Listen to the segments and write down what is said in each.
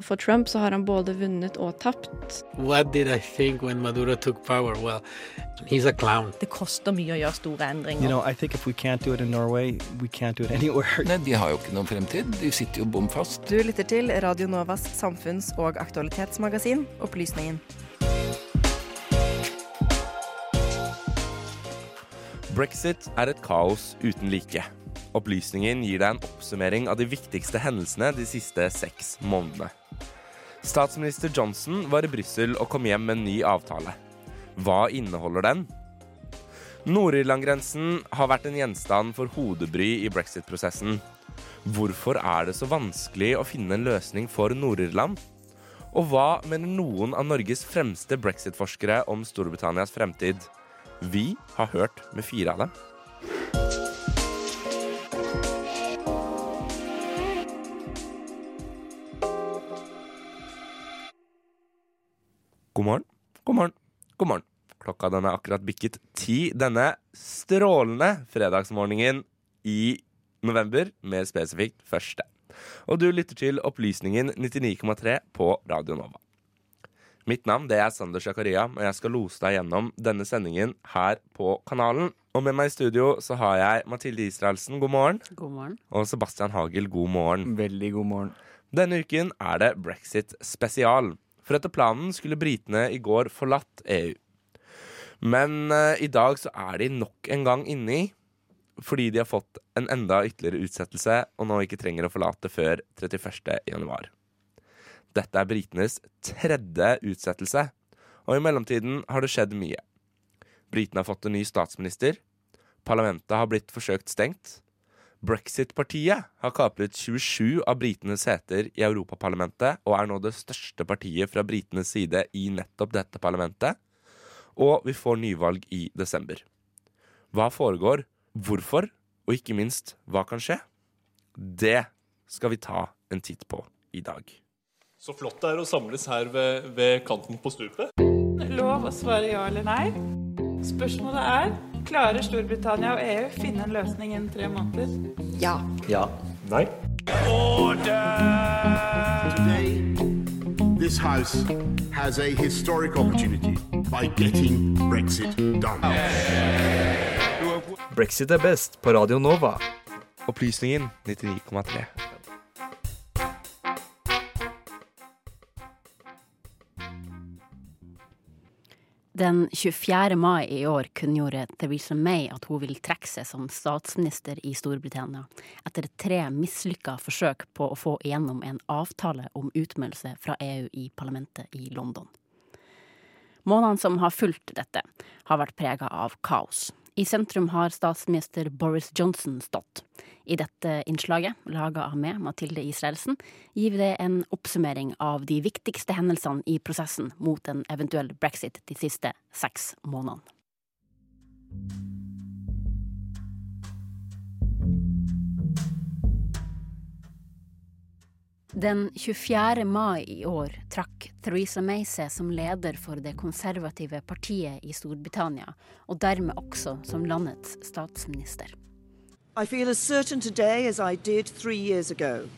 For Trump så har han både vunnet og tapt. What did I think when Maduro took power? Well, he's a clown. Det koster mye å gjøre store endringer. You know, I think if we can't do it in Norway, we can't do it anywhere. Nei, De har jo ikke noen fremtid. De sitter jo bom fast. Du lytter til Radio Novas samfunns- og aktualitetsmagasin Opplysningen. Brexit er et kaos uten like. Opplysningen gir deg en oppsummering av de viktigste hendelsene de siste seks månedene. Statsminister Johnson var i Brussel og kom hjem med en ny avtale. Hva inneholder den? Nord-Irland-grensen har vært en gjenstand for hodebry i brexit-prosessen. Hvorfor er det så vanskelig å finne en løsning for Nord-Irland? Og hva mener noen av Norges fremste brexit-forskere om Storbritannias fremtid? Vi har hørt med fire av dem. God morgen, god morgen, god morgen. Klokka den er akkurat bikket ti denne strålende fredagsmorgenen i november, mer spesifikt første. Og du lytter til Opplysningen 99,3 på Radio Nova. Mitt navn det er Sander Zakaria, og jeg skal lose deg gjennom denne sendingen her på kanalen. Og med meg i studio så har jeg Mathilde Israelsen, god morgen. God morgen. Og Sebastian Hagel, god morgen. Veldig god morgen. Denne uken er det brexit spesial. For etter planen skulle britene i går forlatt EU. Men uh, i dag så er de nok en gang inni, fordi de har fått en enda ytterligere utsettelse og nå ikke trenger å forlate før 31. januar. Dette er britenes tredje utsettelse, og i mellomtiden har det skjedd mye. Britene har fått en ny statsminister. Parlamentet har blitt forsøkt stengt. Brexit-partiet har kapret 27 av britenes seter i Europaparlamentet og er nå det største partiet fra britenes side i nettopp dette parlamentet. Og vi får nyvalg i desember. Hva foregår, hvorfor, og ikke minst, hva kan skje? Det skal vi ta en titt på i dag. Så flott det er å samles her ved, ved kanten på stupet. Lov å svare ja eller nei. Spørsmålet er klarer Storbritannia og EU finne en løsning innen tre måneder. Ja. Ja. Nei. Today, this House has a historic opportunity by getting Brexit done. Brexit er best på Radio Nova. Opplysningen 99,3. Den 24. mai i år kunngjorde Theresa May at hun vil trekke seg som statsminister i Storbritannia, etter tre mislykka forsøk på å få igjennom en avtale om utmeldelse fra EU i parlamentet i London. Månedene som har fulgt dette, har vært prega av kaos. I sentrum har statsminister Boris Johnson stått. I dette innslaget, laga av meg, Mathilde Israelsen, gir vi det en oppsummering av de viktigste hendelsene i prosessen mot en eventuell brexit de siste seks månedene. Den 24. mai i år trakk Theresa May seg som leder for det konservative partiet i Storbritannia, og dermed også som landets statsminister. I feel as certain today as I did three years ago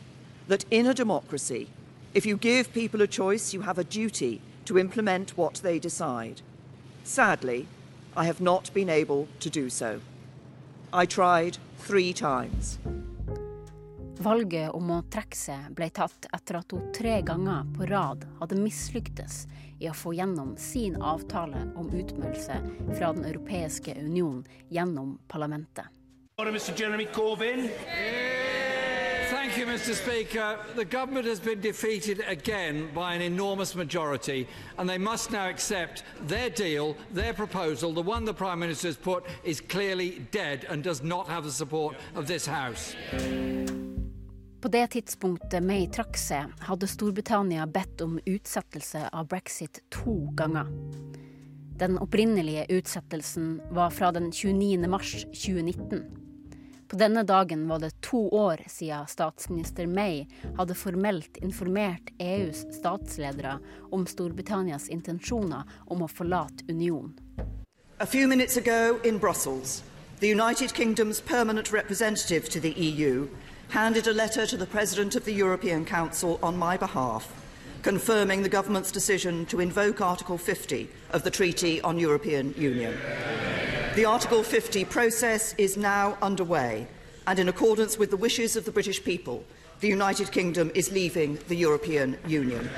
that in a democracy, if you give people a choice, you have a duty to implement what they decide. Sadly, I have not been able to do so. I tried three times. Valget om å trekke seg ble tatt etter at hun tre ganger på rad hadde mislyktes i å få gjennom sin avtale om utmeldelse fra Den europeiske union gjennom parlamentet. Mr. Jeremy Corbyn. Thank you, Mr. Speaker. The government has been defeated again by an enormous majority, and they must now accept their deal, their proposal, the one the Prime Minister has put, is clearly dead and does not have the support of this House. På det tidspunktet May trakk seg, hadde Storbritannia bedt om utsettelse av brexit to ganger. Den opprinnelige utsettelsen var fra den 29. mars 2019. På denne dagen var det to år siden statsminister May hadde formelt informert EUs statsledere om Storbritannias intensjoner om å forlate unionen. A few minutes ago in Brussels, the United Kingdom's permanent representative to the EU handed a letter to the President of the European Council on my behalf, confirming the government's decision to invoke Article 50 of the Treaty on European Union. The Article 50 process is now underway, and in accordance with the wishes of the British people, the United Kingdom is leaving the European Union.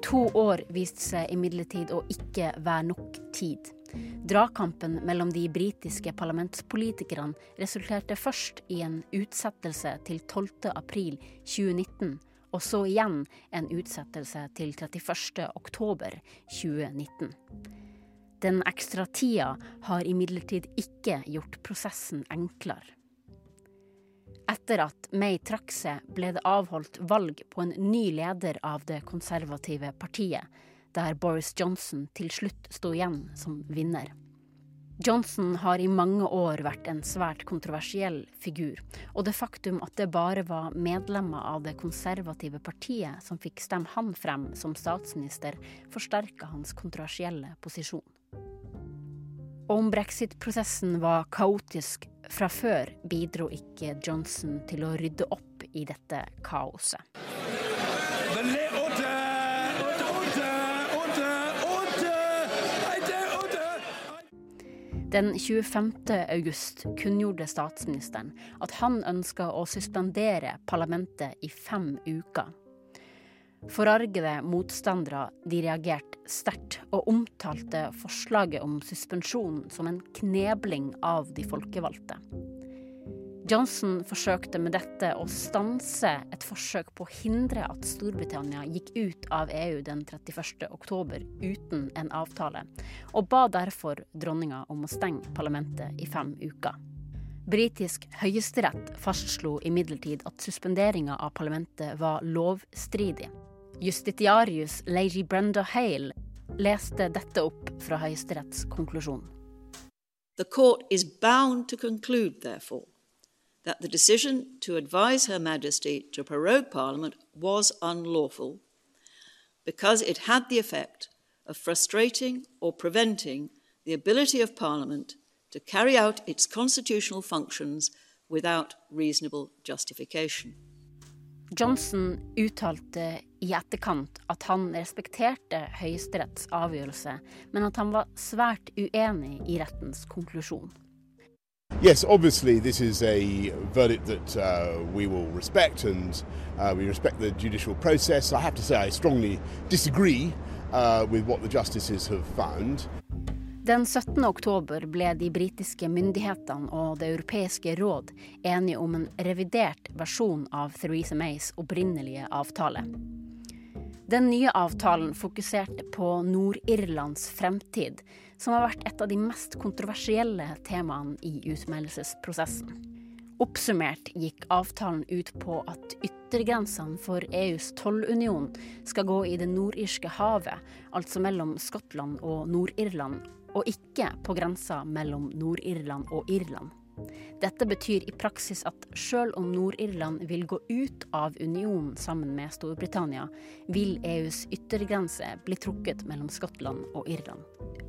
To år viste seg imidlertid å ikke være nok tid. Dragkampen mellom de britiske parlamentspolitikerne resulterte først i en utsettelse til 12. april 2019, og så igjen en utsettelse til 31. oktober 2019. Den ekstra tida har imidlertid ikke gjort prosessen enklere. Etter at May trakk seg, ble det avholdt valg på en ny leder av det konservative partiet, der Boris Johnson til slutt sto igjen som vinner. Johnson har i mange år vært en svært kontroversiell figur, og det faktum at det bare var medlemmer av det konservative partiet som fikk stemme han frem som statsminister, forsterka hans kontroversielle posisjon. Og om brexit-prosessen var kaotisk fra før, bidro ikke Johnson til å rydde opp i dette kaoset. Den 25. august kunngjorde statsministeren at han ønska å suspendere parlamentet i fem uker. Forargede motstandere de reagerte sterkt og omtalte forslaget om suspensjon som en knebling av de folkevalgte. Johnson forsøkte med dette å stanse et forsøk på å hindre at Storbritannia gikk ut av EU den 31. oktober uten en avtale, og ba derfor dronninga om å stenge parlamentet i fem uker. Britisk høyesterett fastslo imidlertid at suspenderinga av parlamentet var lovstridig. Justitiarius Lady Brenda Hale leste dette opp fra Høyesteretts konklusjon. That the decision to advise Her Majesty to prorogue Parliament was unlawful because it had the effect of frustrating or preventing the ability of Parliament to carry out its constitutional functions without reasonable justification. Johnson uttalte i etterkant at han respekterte Høyesteretts avgjørelse, men at han var svært uenig i rettens konklusjon. Yes, obviously, this is a verdict that uh, we will respect, and uh, we respect the judicial process. I have to say, I strongly disagree uh, with what the justices have found. Den 17. oktober ble de britiske myndighetene og Det europeiske råd enige om en revidert versjon av Theresa Mays opprinnelige avtale. Den nye avtalen fokuserte på Nord-Irlands fremtid, som har vært et av de mest kontroversielle temaene i utmeldelsesprosessen. Oppsummert gikk avtalen ut på at yttergrensene for EUs tollunion skal gå i det nordirske havet, altså mellom Skottland og Nord-Irland, og ikke på grensa mellom Nord-Irland og Irland. Dette betyr i praksis at selv om Nord-Irland vil gå ut av unionen sammen med Storbritannia, vil EUs yttergrense bli trukket mellom Skottland og Irland.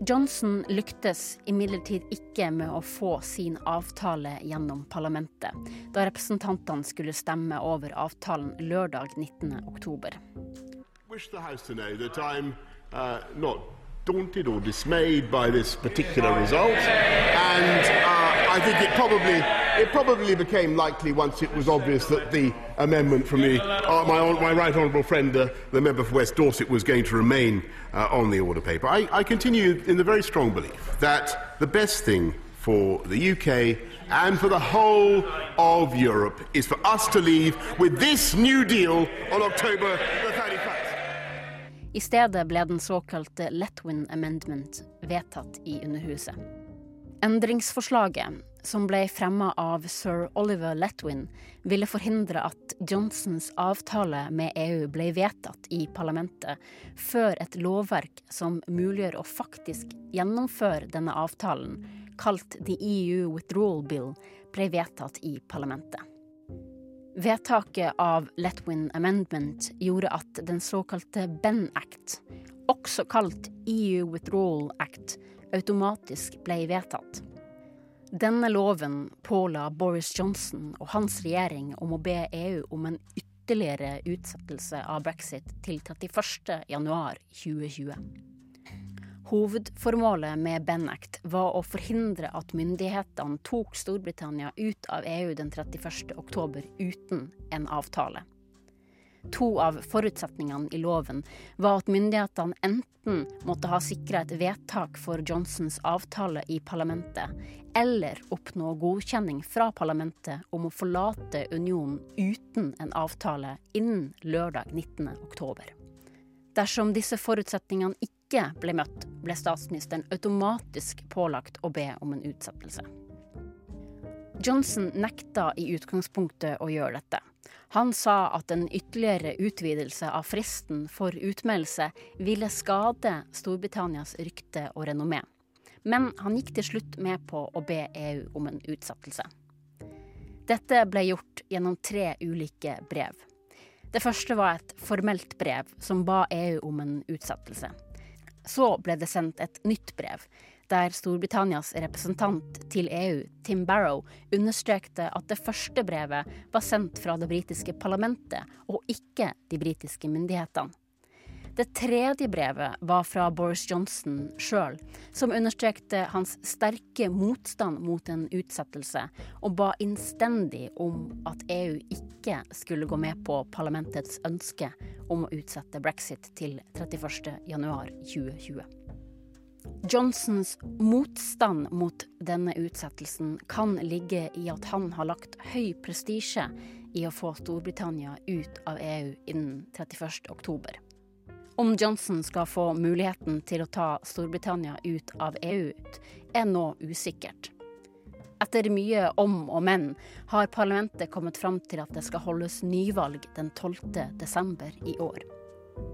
Johnson lyktes imidlertid ikke med å få sin avtale gjennom parlamentet, da representantene skulle stemme over avtalen lørdag 19. oktober. Wish the House to know that I'm uh, not daunted or dismayed by this particular result, and uh, I think it probably it probably became likely once it was obvious that the amendment from the uh, my my right honourable friend, uh, the member for West Dorset, was going to remain uh, on the order paper. I, I continue in the very strong belief that the best thing for the UK and for the whole of Europe is for us to leave with this new deal on October the 31st. I stedet ble den såkalte Letwin Amendment vedtatt i Underhuset. Endringsforslaget, som ble fremma av sir Oliver Letwin, ville forhindre at Johnsons avtale med EU ble vedtatt i parlamentet før et lovverk som muliggjør å faktisk gjennomføre denne avtalen, kalt The EU Withdrawal Bill, ble vedtatt i parlamentet. Vedtaket av Letwin Amendment gjorde at den såkalte Ben Act, også kalt EU Withdrawal Act, automatisk ble vedtatt. Denne loven påla Boris Johnson og hans regjering om å be EU om en ytterligere utsettelse av brexit til 31.1.2020. Hovedformålet med Benact var å forhindre at myndighetene tok Storbritannia ut av EU den 31.10 uten en avtale. To av forutsetningene i loven var at myndighetene enten måtte ha sikra et vedtak for Johnsons avtale i parlamentet, eller oppnå godkjenning fra parlamentet om å forlate unionen uten en avtale innen lørdag 19.10. Dersom disse forutsetningene ikke ble møtt, ble statsministeren automatisk pålagt å be om en utsettelse. Johnson nekta i utgangspunktet å gjøre dette. Han sa at en ytterligere utvidelse av fristen for utmeldelse ville skade Storbritannias rykte og renommé. Men han gikk til slutt med på å be EU om en utsettelse. Dette ble gjort gjennom tre ulike brev. Det første var et formelt brev som ba EU om en utsettelse. Så ble det sendt et nytt brev, der Storbritannias representant til EU, Tim Barrow, understrekte at det første brevet var sendt fra det britiske parlamentet, og ikke de britiske myndighetene. Det tredje brevet var fra Boris Johnson sjøl, som understrekte hans sterke motstand mot en utsettelse, og ba innstendig om at EU ikke skulle gå med på parlamentets ønske om å utsette brexit til 31.1.2020. Johnsons motstand mot denne utsettelsen kan ligge i at han har lagt høy prestisje i å få Storbritannia ut av EU innen 31.10. Om Johnson skal få muligheten til å ta Storbritannia ut av EU, er nå usikkert. Etter mye om og men har parlamentet kommet fram til at det skal holdes nyvalg den 12. desember i år.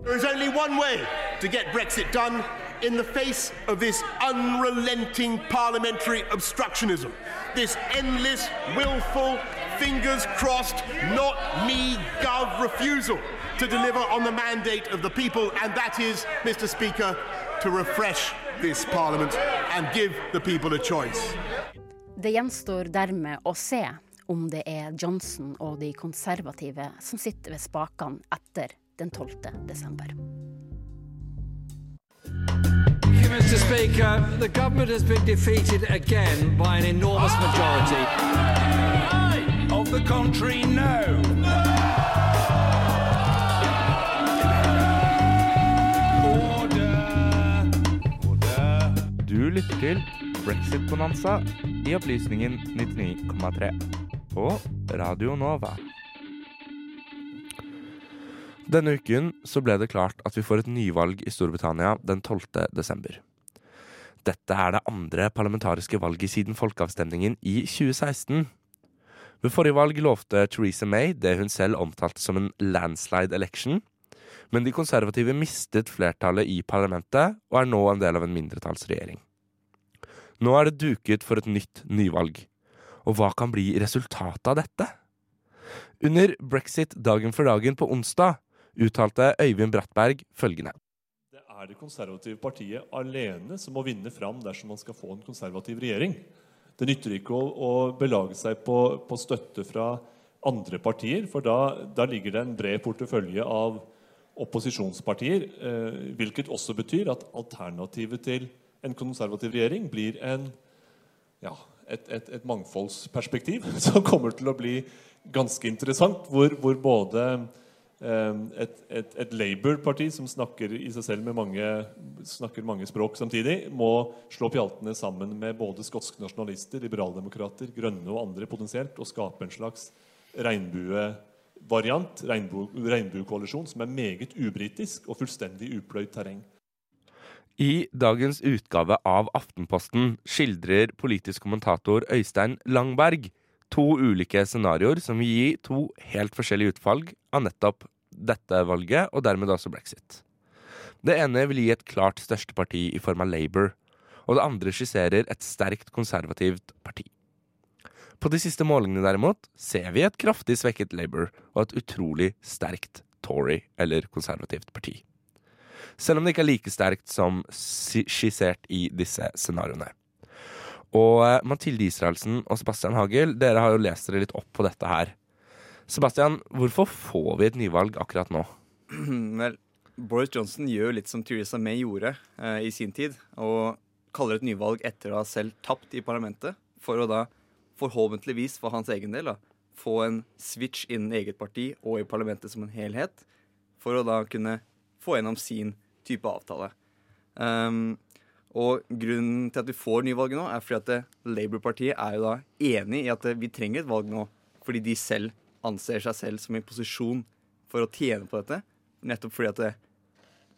There is only one way to get Brexit done in the face of this unrelenting parliamentary obstructionism. This endless, willful, fingers crossed, not me gov refusal to deliver on the mandate of the people, and that is, Mr. Speaker, to refresh this parliament and give the people a choice. Det gjenstår dermed å se om det er Johnson og de konservative som sitter ved spakene etter den 12. desember. Mr. Speaker, the government has been defeated again by an enormous majority. Of the contrary, no. Du lytter til Brexit-bonanza i Opplysningen 99,3 på Radio Nova. Denne uken så ble det klart at vi får et nyvalg i Storbritannia den 12. desember. Dette er det andre parlamentariske valget siden folkeavstemningen i 2016. Ved forrige valg lovte Theresa May det hun selv omtalte som en landslide election, men de konservative mistet flertallet i parlamentet og er nå en del av en mindretallsregjering. Nå er det duket for et nytt nyvalg. Og hva kan bli resultatet av dette? Under brexit dagen for dagen på onsdag uttalte Øyvind Brattberg følgende. Det er det konservative partiet alene som må vinne fram dersom man skal få en konservativ regjering. Det nytter ikke å, å belage seg på, på, støtte fra andre partier, for da, da ligger det en bred portefølje av opposisjonspartier, eh, hvilket også betyr at alternativet til en konservativ regjering blir en, ja, et, et, et, mangfoldsperspektiv som kommer til å bli ganske interessant, hvor, hvor både et, et, et Labour-parti som snakker i seg selv med mange, snakker mange språk samtidig, må slå pjaltene sammen med både skotske nasjonalister, liberaldemokrater, grønne og andre potensielt, og skape en slags regnbue variant, regnbuekoalisjon, som er meget ubritisk og fullstendig upløyd terreng. I dagens utgave av Aftenposten skildrer politisk kommentator Øystein Langberg to ulike scenarioer som vil gi to helt forskjellige utfall av nettopp dette valget, og dermed også brexit. Det ene vil gi et klart største parti i form av Labour, og det andre skisserer et sterkt konservativt parti. På de siste målingene derimot ser vi et kraftig svekket Labour og et utrolig sterkt Tory, eller konservativt parti. Selv om det ikke er like sterkt som skissert i disse scenarioene. Og Mathilde Israelsen og Sebastian Hagel, dere har jo lest dere litt opp på dette her. Sebastian, hvorfor får vi et nyvalg akkurat nå? Vel, Boris Johnson gjør litt som Theresa May gjorde eh, i sin tid, og kaller et nyvalg etter å ha selv tapt i parlamentet, for å da forhåpentligvis for hans egen del da, få en switch innen eget parti og i parlamentet som en helhet, for å da kunne få gjennom sin type avtale. Um, og grunnen til at vi får nyvalget nå, er fordi at Labour-partiet er jo da enig i at vi trenger et valg nå, fordi de selv anser seg selv som i posisjon for å tjene på dette. Nettopp fordi at det,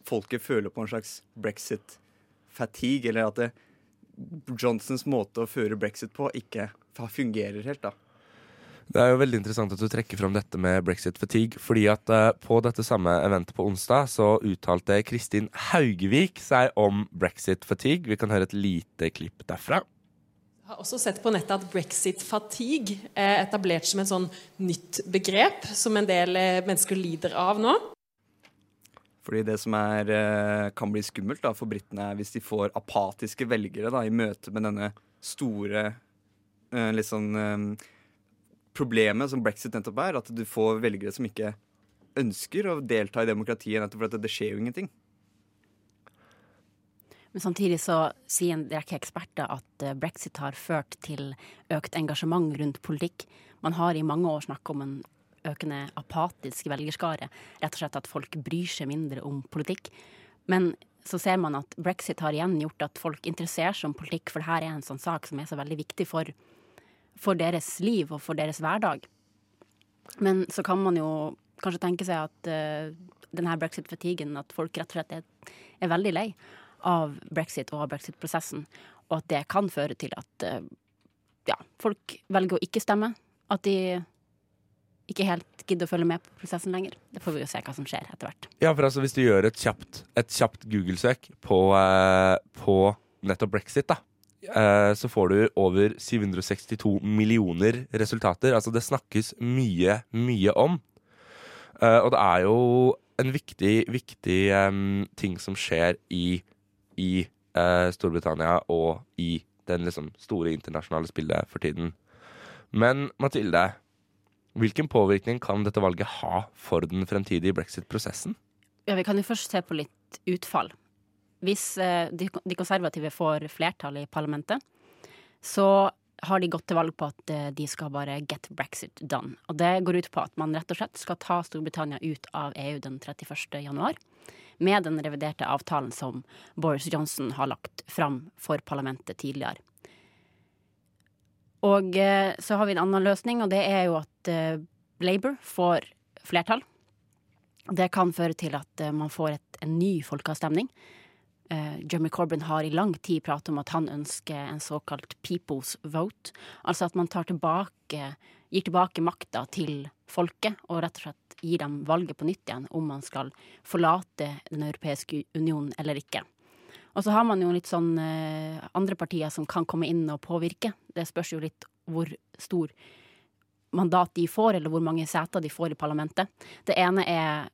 folket føler på en slags brexit-fatigue, eller at det, Johnsons måte å føre brexit på ikke fungerer helt, da. Det er jo veldig interessant at du trekker fram dette med brexit fatigue, fordi at uh, på dette samme eventet på onsdag så uttalte Kristin Haugevik seg om brexit fatigue. Vi kan høre et lite klipp derfra. Jeg har også sett på nettet at brexit fatigue er etablert som et sånn nytt begrep som en del eh, mennesker lider av nå. Fordi det som er, eh, kan bli skummelt da, for britene, er hvis de får apatiske velgere da, i møte med denne store eh, sånn Problemet som brexit nettopp er, at du får velgere som ikke ønsker å delta i demokratiet, nettopp fordi det skjer jo ingenting. Men samtidig så sier en rekke eksperter at eh, brexit har ført til økt engasjement rundt politikk. Man har i mange år snakka om en økende apatisk velgerskare. Rett og slett at folk bryr seg mindre om politikk. Men så ser man at brexit har igjen gjort at folk interesserer seg om politikk, for dette er en sånn sak som er så veldig viktig for, for deres liv og for deres hverdag. Men så kan man jo kanskje tenke seg at uh, denne brexit-fatiguen, at folk rett og slett er, er veldig lei av brexit og av brexit-prosessen, og at det kan føre til at uh, ja, folk velger å ikke stemme. At de ikke helt gidder å følge med på prosessen lenger. Det får vi jo se hva som skjer etter hvert. Ja, for altså Hvis du gjør et kjapt, kjapt Google-søk på, eh, på nettopp brexit, da, eh, så får du over 762 millioner resultater. Altså det snakkes mye, mye om. Eh, og det er jo en viktig, viktig ting som skjer i, i eh, Storbritannia og i den liksom store internasjonale spillet for tiden. Men Mathilde, hvilken påvirkning kan dette valget ha for den fremtidige brexit-prosessen? Ja, Vi kan jo først se på litt utfall. Hvis eh, de, de konservative får flertall i parlamentet, så har de gått til valg på at eh, de skal bare get brexit done. Og det går ut på at man rett og slett skal ta Storbritannia ut av EU den 31. januar. Med den reviderte avtalen som Boris Johnson har lagt fram for parlamentet tidligere. Og eh, så har vi en annen løsning, og det er jo at eh, Labour får flertall. Det kan føre til at eh, man får et, en ny folkeavstemning. Jeremy Corbyn har i lang tid pratet om at han ønsker en såkalt people's vote. Altså at man tar tilbake, gir tilbake makta til folket, og rett og slett gir dem valget på nytt igjen om man skal forlate Den europeiske unionen eller ikke. Og så har man jo litt sånn uh, andre partier som kan komme inn og påvirke. Det spørs jo litt hvor stor mandat de får, eller hvor mange seter de får i parlamentet. Det ene er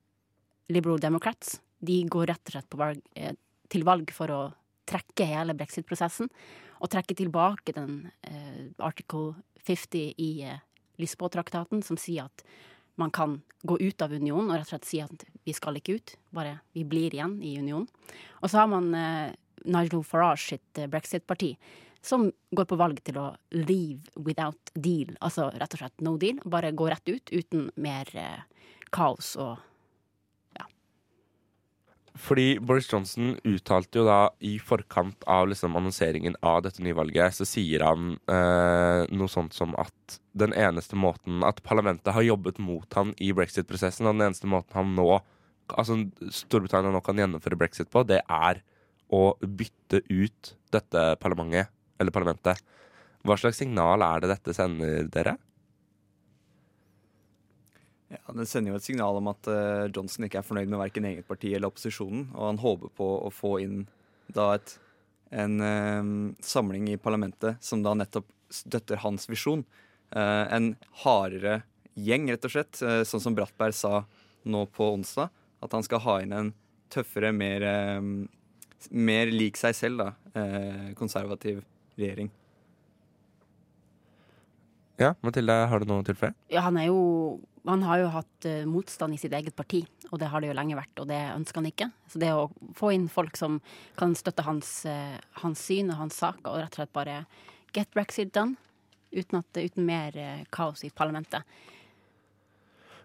Liberal Democrats. De går rett og slett valg, eh, til valg for å trekke hele brexit-prosessen. Og trekke tilbake den eh, article 50 i eh, Lisboa-traktaten, som sier at man kan gå ut av unionen og rett og slett si at vi skal ikke ut, bare vi blir igjen i unionen. Og så har man eh, Nigel Farage sitt eh, brexit-parti, som går på valg til å leave without deal. Altså rett og slett no deal. Bare gå rett ut uten mer eh, kaos og Fordi Boris Johnson uttalte jo da i forkant av liksom annonseringen av dette nyvalget, så sier han eh, noe sånt som at den eneste måten At parlamentet har jobbet mot han i brexit-prosessen, og den eneste måten han nå Altså Storbritannia nå kan gjennomføre brexit på, det er å bytte ut dette parlamentet, eller parlamentet. Hva slags signal er det dette sender dere? Det sender jo et signal om at eh, Johnson ikke er fornøyd med verken eget parti eller opposisjonen, og han håper på å få inn da et, en eh, samling i parlamentet som da nettopp støtter hans visjon. Uh, en hardere gjeng, rett og slett, uh, sånn som Brattberg sa nå på onsdag. At han skal ha inn en tøffere, mer, eh, mer lik seg selv, da, uh, konservativ regjering. Ja, Mathilde, har du noe å tilføye? Ja, han er jo han har jo hatt uh, motstand i sitt eget parti, og det har det jo lenge vært, og det ønsker han ikke. Så det å få inn folk som kan støtte hans, uh, hans syn og hans saker, og rett og slett bare get brexit done, uten, at, uten mer uh, kaos i parlamentet.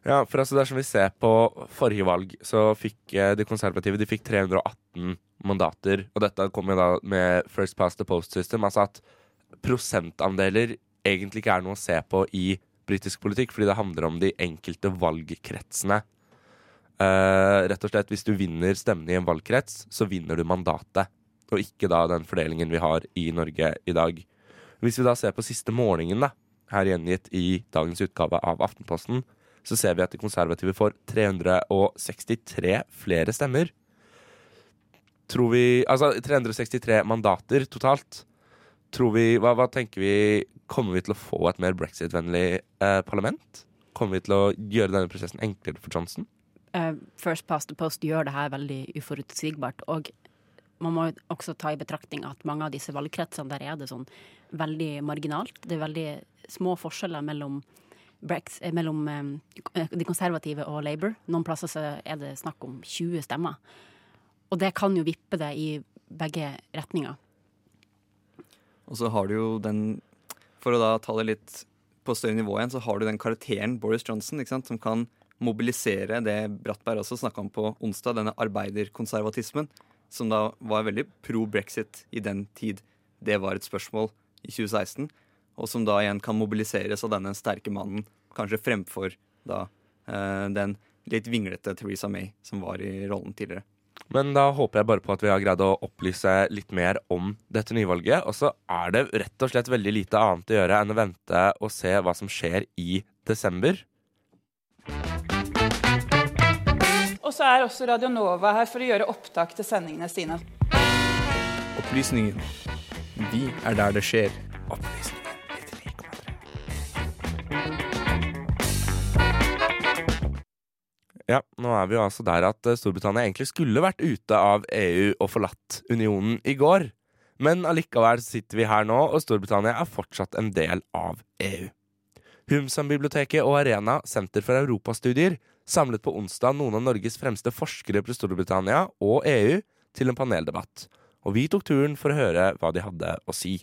Ja, for altså dersom vi ser på forrige valg, så fikk de konservative de fikk 318 mandater. Og dette kom jo da med First Past the Post System, altså at prosentandeler egentlig ikke er noe å se på i britisk politikk, fordi det handler om de enkelte valgkretsene. Uh, rett og slett, Hvis du vinner stemmene i en valgkrets, så vinner du mandatet. Og ikke da den fordelingen vi har i Norge i dag. Hvis vi da ser på siste målingen, da, her gjengitt i dagens utgave av Aftenposten, så ser vi at de konservative får 363 flere stemmer. Tror vi Altså 363 mandater totalt. Tror vi hva, hva tenker vi Kommer vi til å få et mer brexit-vennlig eh, parlament? Kommer vi til å gjøre denne prosessen enklere for Johnson? Uh, First past the post gjør det her veldig uforutsigbart. Og man må også ta i betraktning at mange av disse valgkretsene der er det sånn veldig marginalt. Det er veldig små forskjeller mellom, Brex, eh, mellom eh, de konservative og Labour. Noen plasser så er det snakk om 20 stemmer. Og det kan jo vippe det i begge retninger. Og så har du jo den For å da ta det litt på større nivå igjen, så har du den karakteren Boris Johnson ikke sant, som kan mobilisere det Brattberg også snakka om på onsdag, denne arbeiderkonservatismen, som da var veldig pro brexit i den tid det var et spørsmål i 2016, og som da igjen kan mobiliseres av denne sterke mannen, kanskje fremfor da eh, den litt vinglete Theresa May som var i rollen tidligere. Men da håper jeg bare på at vi har greid å opplyse litt mer om dette nyvalget. Og så er det rett og slett veldig lite annet å gjøre enn å vente og se hva som skjer i desember. Og så er også Radio Nova her for å gjøre opptak til sendingene sine. Opplysningen. Vi er der det skjer. Opplysningen. Ja, nå er vi jo altså der at eh, Storbritannia egentlig skulle vært ute av EU og forlatt unionen i går. Men allikevel sitter vi her nå, og Storbritannia er fortsatt en del av EU. Humsam-biblioteket og Arena, Senter for europastudier, samlet på onsdag noen av Norges fremste forskere på Storbritannia og EU til en paneldebatt. Og vi tok turen for å høre hva de hadde å si.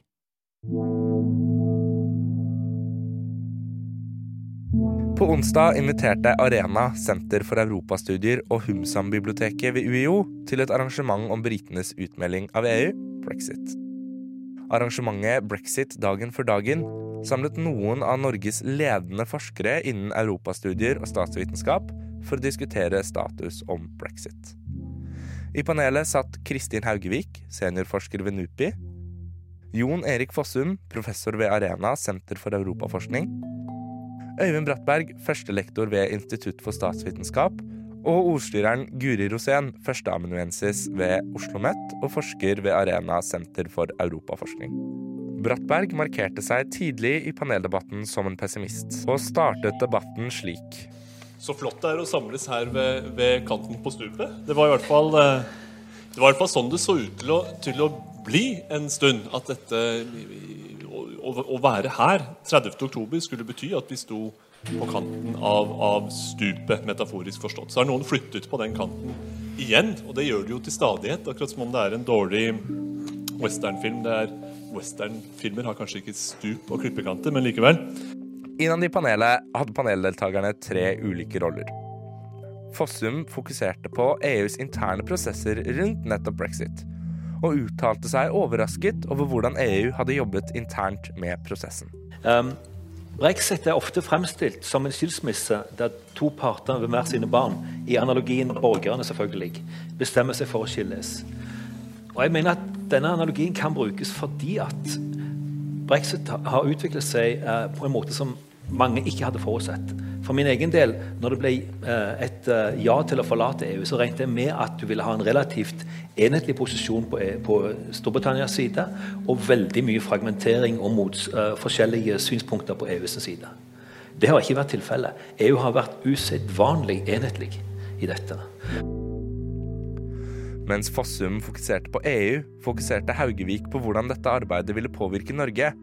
På onsdag inviterte Arena, Senter for europastudier og Humsam-biblioteket ved UiO til et arrangement om britenes utmelding av EU, brexit. Arrangementet Brexit dagen for dagen samlet noen av Norges ledende forskere innen europastudier og statsvitenskap for å diskutere status om brexit. I panelet satt Kristin Haugevik, seniorforsker ved NUPI, Jon Erik Fossum, professor ved Arena, Senter for europaforskning, Øyvind Brattberg, førstelektor ved Institutt for statsvitenskap, og ordstyreren Guri Rosén, førsteamanuensis ved Oslo OsloMet og forsker ved Arena senter for europaforskning. Brattberg markerte seg tidlig i paneldebatten som en pessimist, og startet debatten slik. Så flott det er å samles her ved, ved kanten på stupet. Det var i hvert fall, eh, det var i hvert fall sånn det så ut til å, til å bli en stund. At dette å, å, være her 30.10 skulle bety at vi sto på kanten av, av, stupet, metaforisk forstått. Så har noen flyttet på den kanten igjen, og det gjør de jo til stadighet. Akkurat som om det er en dårlig westernfilm. Det er Westernfilmer har kanskje ikke stup og klippekanter, men likevel. Innad i panelet hadde paneldeltakerne tre ulike roller. Fossum fokuserte på EUs interne prosesser rundt nettopp brexit og uttalte seg overrasket over hvordan EU hadde jobbet internt med prosessen. Um, Brexit er ofte fremstilt som en skilsmisse der to parter ved hver sine barn, i analogien borgerne selvfølgelig, bestemmer seg for å skilles. Og jeg mener at Denne analogien kan brukes fordi at brexit har utviklet seg uh, på en måte som mange ikke hadde forutsett. For min egen del, når det ble eh, et eh, ja til å forlate EU, så regnet jeg med at du ville ha en relativt enhetlig posisjon på, e, på Storbritannias side, og veldig mye fragmentering og mot, forskjellige synspunkter på EUs side. Det har ikke vært tilfellet. EU har vært usedvanlig enhetlig i dette. Mens Fossum fokuserte på EU, fokuserte Haugevik på hvordan dette arbeidet ville påvirke Norge.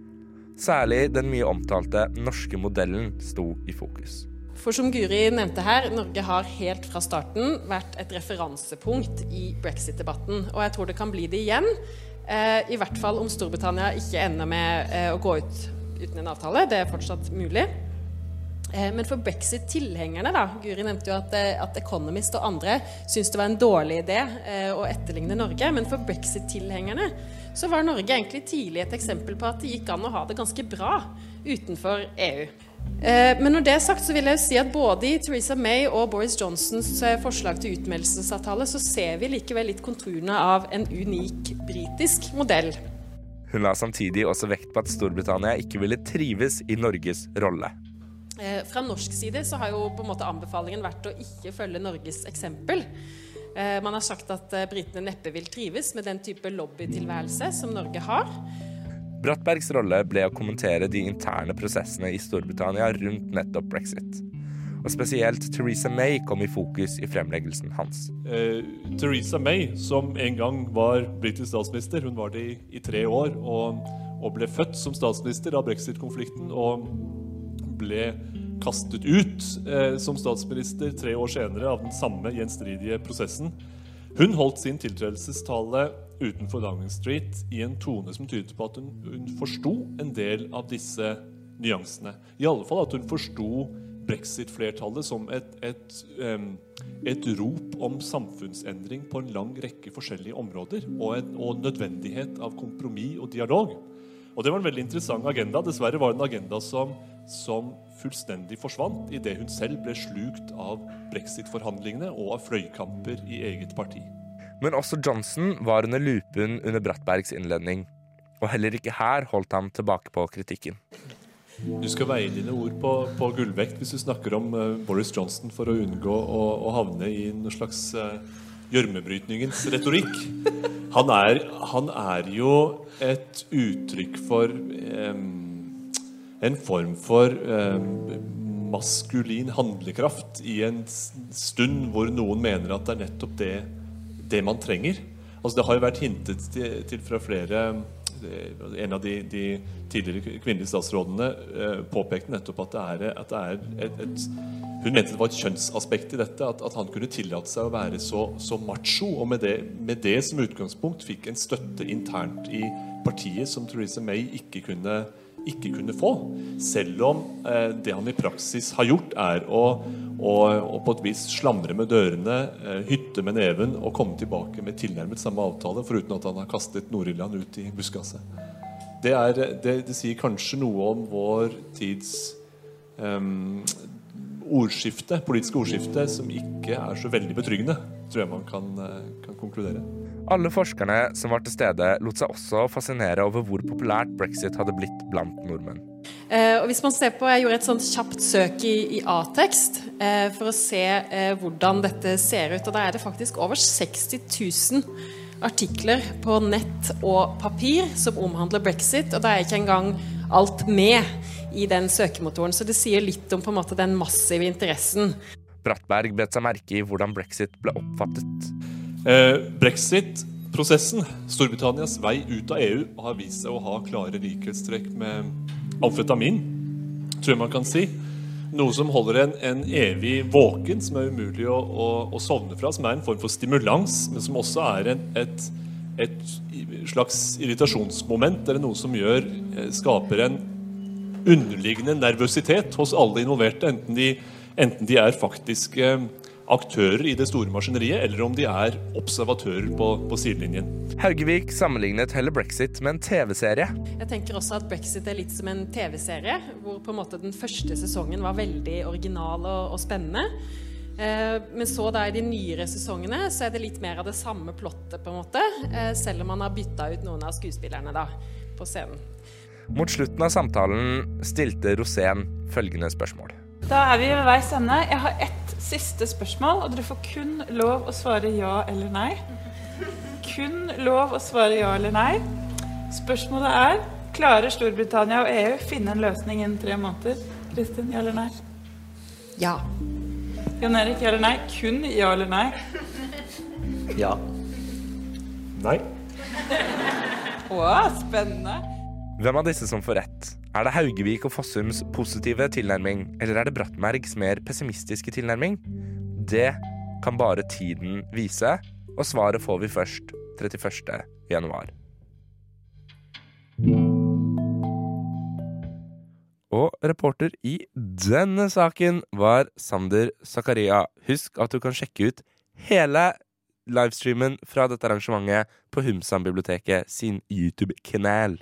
Særlig den mye omtalte norske modellen sto i fokus. For som Guri nevnte her, Norge har helt fra starten vært et referansepunkt i brexit-debatten. Og jeg tror det kan bli det igjen. Eh, I hvert fall om Storbritannia ikke ender med eh, å gå ut uten en avtale. Det er fortsatt mulig. Eh, men for brexit-tilhengerne, da Guri nevnte jo at, at Economist og andre syntes det var en dårlig idé å etterligne Norge. Men for brexit-tilhengerne så var Norge egentlig tidlig et eksempel på at det gikk an å ha det ganske bra utenfor EU. Eh, men når det er sagt, så vil jeg jo si at både i Theresa May og Boris Johnsons eh, forslag til utmeldelsesavtale, så ser vi likevel litt konturene av en unik britisk modell. Hun la samtidig også vekt på at Storbritannia ikke ville trives i Norges rolle. Eh, fra norsk side så har jo på en måte anbefalingen vært å ikke følge Norges eksempel. Man har sagt at britene neppe vil trives med den type lobbytilværelse som Norge har. Brattbergs rolle ble å kommentere de interne prosessene i Storbritannia rundt nettopp brexit. Og spesielt Theresa May kom i fokus i fremleggelsen hans. Eh, Theresa May, som en gang var britisk statsminister, hun var det i, i tre år, og, og, ble født som statsminister av brexit-konflikten og ble kastet ut eh, som statsminister tre år senere av den samme gjenstridige prosessen. Hun holdt sin tiltredelsestale utenfor Downing Street i en tone som tydet på at hun, hun forsto en del av disse nyansene. I alle fall at hun forsto brexit-flertallet som et, et, et, rop om samfunnsendring på en lang rekke forskjellige områder, og, en, og nødvendighet av kompromiss og dialog. Og Det var en veldig interessant agenda. Dessverre var det en agenda som, som fullstendig forsvant idet hun selv ble slukt av brexit-forhandlingene og av fløykamper i eget parti. Men også Johnson var under lupen under Brattbergs innledning. Og heller ikke her holdt han tilbake på kritikken. Du skal veie dine ord på, på gullvekt hvis du snakker om uh, Boris Johnson for å unngå å, å havne i noe slags uh, gjørmebrytningens retorikk. Han er, han er, jo et uttrykk for eh, en form for eh, maskulin handlekraft i en stund hvor noen mener at det er nettopp det det man trenger. Altså, det har jo vært hintet til, til fra flere En av de, de tidligere kvinnelige statsrådene eh, påpekte nettopp at det er, at det er et, et, Hun mente det var et kjønnsaspekt i dette. At, at han kunne tillate seg å være så, så macho. Og med det, med det, som utgangspunkt fikk en støtte internt i partiet som Theresa May ikke kunne ikke kunne få. Selv om eh, det han i praksis har gjort, er å, å, å på et vis slamre med dørene, eh, hytte med neven og komme tilbake med tilnærmet samme avtale, foruten at han har kastet Nord-Irland ut i buskaset. Det, det, det, sier kanskje noe om vår tids um, ordskifte, politiske ordskiftet som ikke er så veldig betryggende, tror jeg man kan, eh, kan konkludere. Alle forskerne som var til stede, lot seg også fascinere over hvor populært brexit hadde blitt blant nordmenn. Eh, og hvis man ser på, Jeg gjorde et sånt kjapt søk i, i A-tekst eh, for å se eh, hvordan dette ser ut. og Da er det faktisk over 60 000 artikler på nett og papir som omhandler brexit. Og det er ikke engang alt med i den søkemotoren. Så det sier litt om på en måte den massive interessen. Brattberg bet seg merke i hvordan brexit ble oppfattet. Eh, Brexit-prosessen, Storbritannias vei ut av EU, har vist seg å ha klare likhetstrekk med amfetamin, tror jeg man kan si. Noe som holder en, en evig våken, som er umulig å, å, å, sovne fra. Som er en form for stimulans, men som også er en, et, et slags irritasjonsmoment. Eller noe som gjør, eh, skaper en underliggende nervøsitet hos alle involverte. Enten de, enten de er faktiske aktører i det store maskineriet, eller om de er observatører på, på sidelinjen. Haugevik sammenlignet heller brexit med en TV-serie. Jeg tenker også at brexit er litt som en TV-serie, hvor på en måte den første sesongen var veldig original og, og spennende. Eh, men så da i de nyere sesongene så er det litt mer av det samme plottet, på en måte. Eh, selv om man har bytta ut noen av skuespillerne da, på scenen. Mot slutten av samtalen stilte Rosén følgende spørsmål. Da er vi ved veis ende. Jeg har ett siste spørsmål, og dere får kun lov å svare ja eller nei. Kun lov å svare ja eller nei. Spørsmålet er Klarer Storbritannia og EU finne en løsning innen tre måneder? Kristin, ja eller nei? Ja. Jan Erik, ja eller nei? Kun ja eller nei? Ja. Nei. Å, spennende. Hvem av disse som får rett, Er det Haugevik og Fossums positive tilnærming, eller er det Brattmergs mer pessimistiske tilnærming? Det kan bare tiden vise, og svaret får vi først 31. januar. Og reporter i denne saken var Sander Zakaria. Husk at du kan sjekke ut hele livestreamen fra dette arrangementet på Humsan-biblioteket sin YouTube-kanal.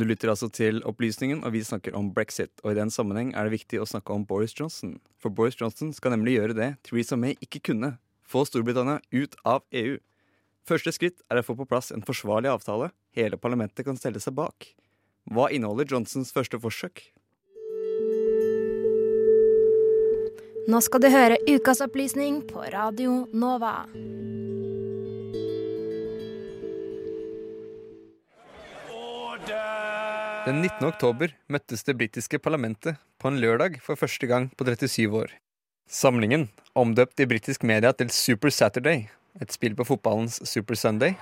du lytter altså til Opplysningen, og vi snakker om brexit. Og i den sammenheng er det viktig å snakke om Boris Johnson. For Boris Johnson skal nemlig gjøre det Theresa May ikke kunne. Få Storbritannia ut av EU. Første skritt er å få på plass en forsvarlig avtale hele parlamentet kan stelle seg bak. Hva inneholder Johnsons første forsøk? Nå skal du høre ukas opplysning på Radio Nova. Den 19. oktober møttes det britiske parlamentet på en lørdag for første gang på 37 år. Samlingen, omdøpt i britisk media til Super Saturday, et spill på fotballens Super Sunday,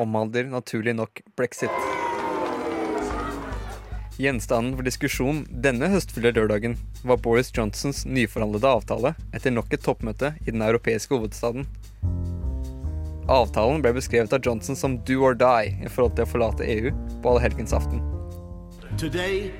omhandler naturlig nok brexit. Gjenstanden for diskusjon denne høstfulle lørdagen var Boris Johnsons nyforhandlede avtale etter nok et toppmøte i den europeiske hovedstaden. Avtalen ble beskrevet av Johnson som do or die i forhold til å forlate EU på allehelgensaften. Today,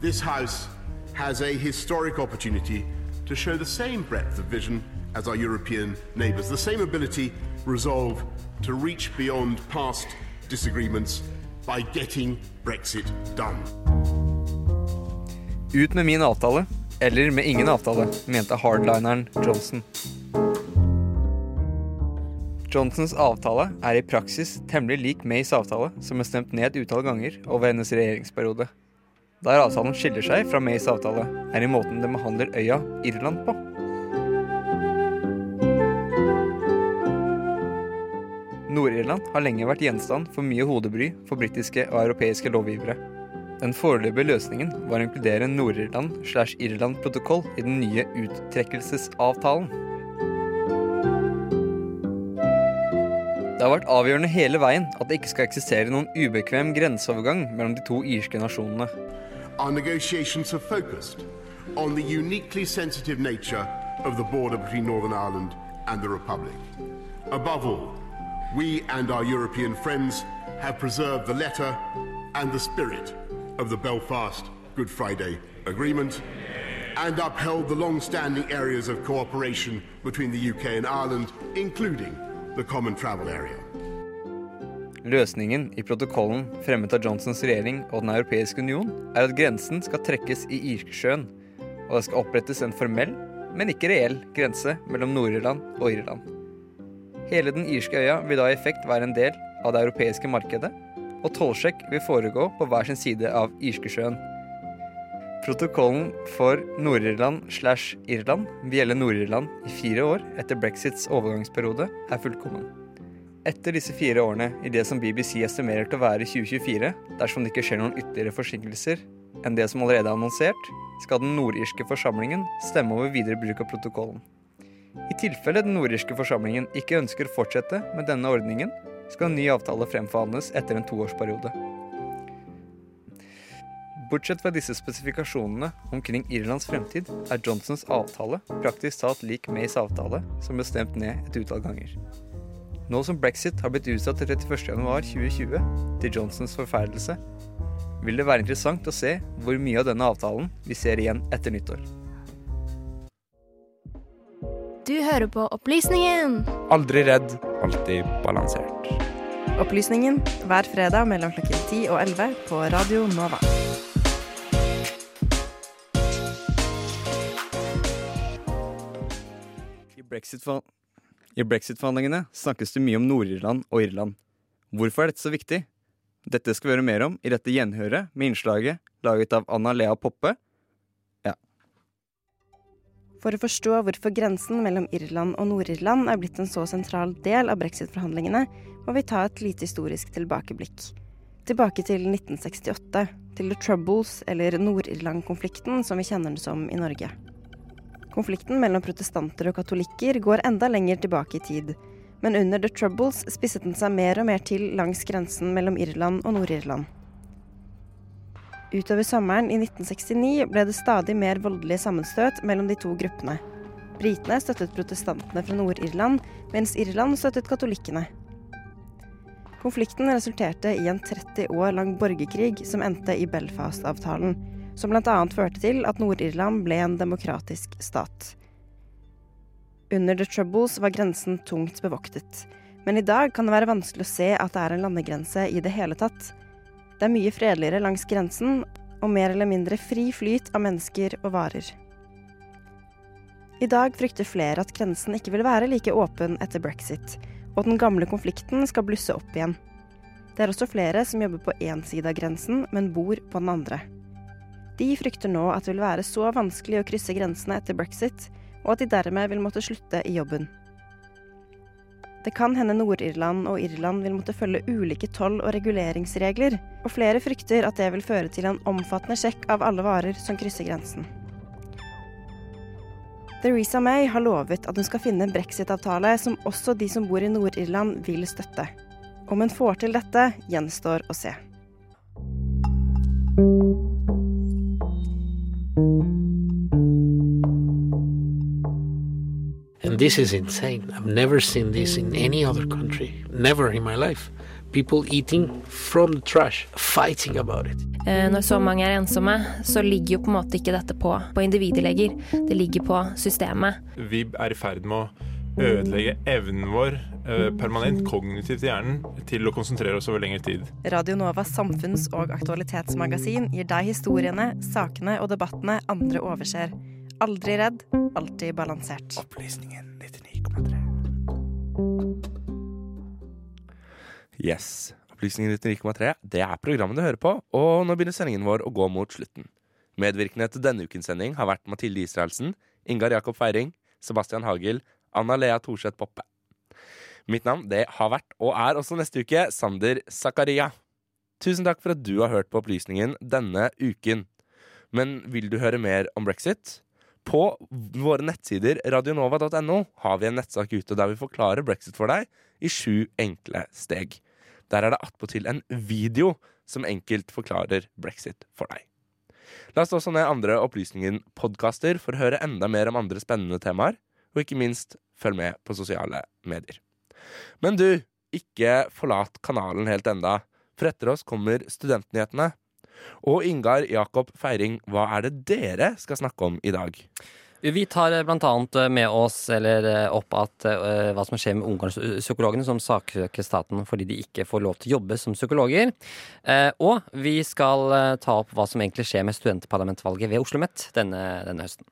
this House has a historic opportunity to show the same breadth of vision as our European neighbours, the same ability, resolve to reach beyond past disagreements by getting Brexit done. Ut med min avtale, eller med ingen avtale, mente hardlineren Johnson. Johnsons avtale er i praksis temmelig lik Mays avtale, som er stemt ned utall ganger over hennes regjeringsperiode. Der avtalen skiller seg fra Mays avtale, er i måten den behandler øya Irland på. Nord-Irland har lenge vært gjenstand for mye hodebry for britiske og europeiske lovgivere. Den foreløpige løsningen var å inkludere Nord-Irland slash Irland-protokoll i den nye uttrekkelsesavtalen. Our negotiations have focused on the uniquely sensitive nature of the border between Northern Ireland and the Republic. Above all, we and our European friends have preserved the letter and the spirit of the Belfast Good Friday Agreement and upheld the long standing areas of cooperation between the UK and Ireland, including Løsningen i protokollen fremmet av Johnsons regjering og Den europeiske union er at grensen skal trekkes i Irskesjøen, og det skal opprettes en formell, men ikke reell, grense mellom Nord-Irland og Irland. Hele den irske øya vil da i effekt være en del av det europeiske markedet, og tollsjekk vil foregå på hver sin side av Irskesjøen. Protokollen for Nord-Irland slash Irland vil gjelde Nord-Irland i fire år etter brexits overgangsperiode er fullkommen. Etter disse fire årene i det som BBC estimerer til å være 2024, dersom det ikke skjer noen ytterligere forsinkelser enn det som allerede er annonsert, skal den nordirske forsamlingen stemme over videre bruk av protokollen. I tilfelle den nordirske forsamlingen ikke ønsker å fortsette med denne ordningen, skal en ny avtale fremforhandles etter en toårsperiode. Bortsett fra disse spesifikasjonene omkring Irlands fremtid, er Johnsons avtale praktisk talt lik Mays avtale, som ble stemt ned et utall ganger. Nå som brexit har blitt utsatt til 31.1.2020, til Johnsons forferdelse, vil det være interessant å se hvor mye av denne avtalen vi ser igjen etter nyttår. Du hører på Opplysningen. Aldri redd, alltid balansert. Opplysningen hver fredag mellom klokken 10 og 11 på Radio Nova. I brexit-forhandlingene snakkes det mye om Nord-Irland og Irland. Hvorfor er dette så viktig? Dette skal vi høre mer om i dette gjenhøret med innslaget laget av Anna Lea Poppe. Ja. For å forstå hvorfor grensen mellom Irland og Nord-Irland er blitt en så sentral del av brexit-forhandlingene, må vi ta et lite historisk tilbakeblikk. Tilbake til 1968, til The Troubles, eller Nord-Irland-konflikten som vi kjenner den som i Norge. Konflikten mellom protestanter og katolikker går enda lenger tilbake i tid, men under The Troubles spisset den seg mer og mer til langs grensen mellom Irland og Nord-Irland. Utover sommeren i 1969 ble det stadig mer voldelige sammenstøt mellom de to gruppene. Britene støttet protestantene fra Nord-Irland, mens Irland støttet katolikkene. Konflikten resulterte i en 30 år lang borgerkrig som endte i Belfast-avtalen, som bl.a. førte til at Nord-Irland ble en demokratisk stat. Under The Troubles var grensen tungt bevoktet, men i dag kan det være vanskelig å se at det er en landegrense i det hele tatt. Det er mye fredeligere langs grensen, og mer eller mindre fri flyt av mennesker og varer. I dag frykter flere at grensen ikke vil være like åpen etter brexit, og at den gamle konflikten skal blusse opp igjen. Det er også flere som jobber på én side av grensen, men bor på den andre. De frykter nå at det vil være så vanskelig å krysse grensene etter brexit, og at de dermed vil måtte slutte i jobben. Det kan hende Nord-Irland og Irland vil måtte følge ulike toll- og reguleringsregler, og flere frykter at det vil føre til en omfattende sjekk av alle varer som krysser grensen. Theresa May har lovet at hun skal finne en brexit-avtale som også de som bor i Nord-Irland vil støtte. Om hun får til dette, gjenstår å se. This is insane. I've never seen this in any other country. Never in my life. People eating from the trash, fighting about it. Eh, Når så mange er ensomme, så ligger jo på en måte ikke dette på, på individet lenger. Det ligger på systemet. Vi er i ferd med å ødelegge evnen vår eh, permanent kognitivt i hjernen til å konsentrere oss over lengre tid. Radio Novas samfunns- og aktualitetsmagasin gir deg historiene, sakene og debattene andre overser. Aldri redd, alltid balansert. Opplysningen 99,3. Yes. Opplysningen 99,3 det er programmet du hører på, og nå begynner sendingen vår å gå mot slutten. Medvirkende til denne ukens sending har vært Mathilde Israelsen, Ingar Jakob Feiring, Sebastian Hagel, Anna Lea Thorseth Poppe. Mitt navn det har vært, og er også neste uke, Sander Zakaria. Tusen takk for at du har hørt på Opplysningen denne uken. Men vil du høre mer om brexit? På våre nettsider radionova.no har vi en nettsak ute der vi forklarer brexit for deg i sju enkle steg. Der er det attpåtil en video som enkelt forklarer brexit for deg. Last også ned andre opplysningen-podkaster for å høre enda mer om andre spennende temaer, og ikke minst følg med på sosiale medier. Men du, ikke forlat kanalen helt enda, for etter oss kommer Studentnyhetene. Og Ingar Jakob Feiring, hva er det dere skal snakke om i dag? Vi tar bl.a. med oss eller eh, opp at uh, hva som skjer med ungdomspsykologene som saksøker staten fordi de ikke får lov til å jobbe som psykologer. Uh, og vi skal uh, ta opp hva som egentlig skjer med studentparlamentvalget ved Oslo OsloMet denne, denne høsten.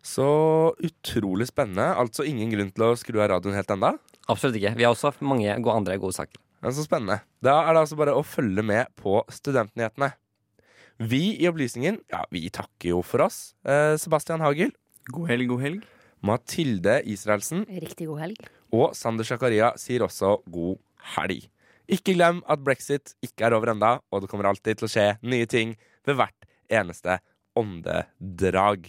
Så utrolig spennende. Altså ingen grunn til å skru av radioen helt enda? Absolutt ikke. Vi har også mange andre gode saker. Ja, så spennende. Da er det altså bare å følge med på Studentnyhetene. Vi i Opplysningen, ja, vi takker jo for oss. Eh, Sebastian Hagel. God helg, god helg. Mathilde Israelsen. Riktig god helg. Og Sander Zakaria sier også god helg. Ikke glem at brexit ikke er over enda, og det kommer alltid til å skje nye ting ved hvert eneste åndedrag.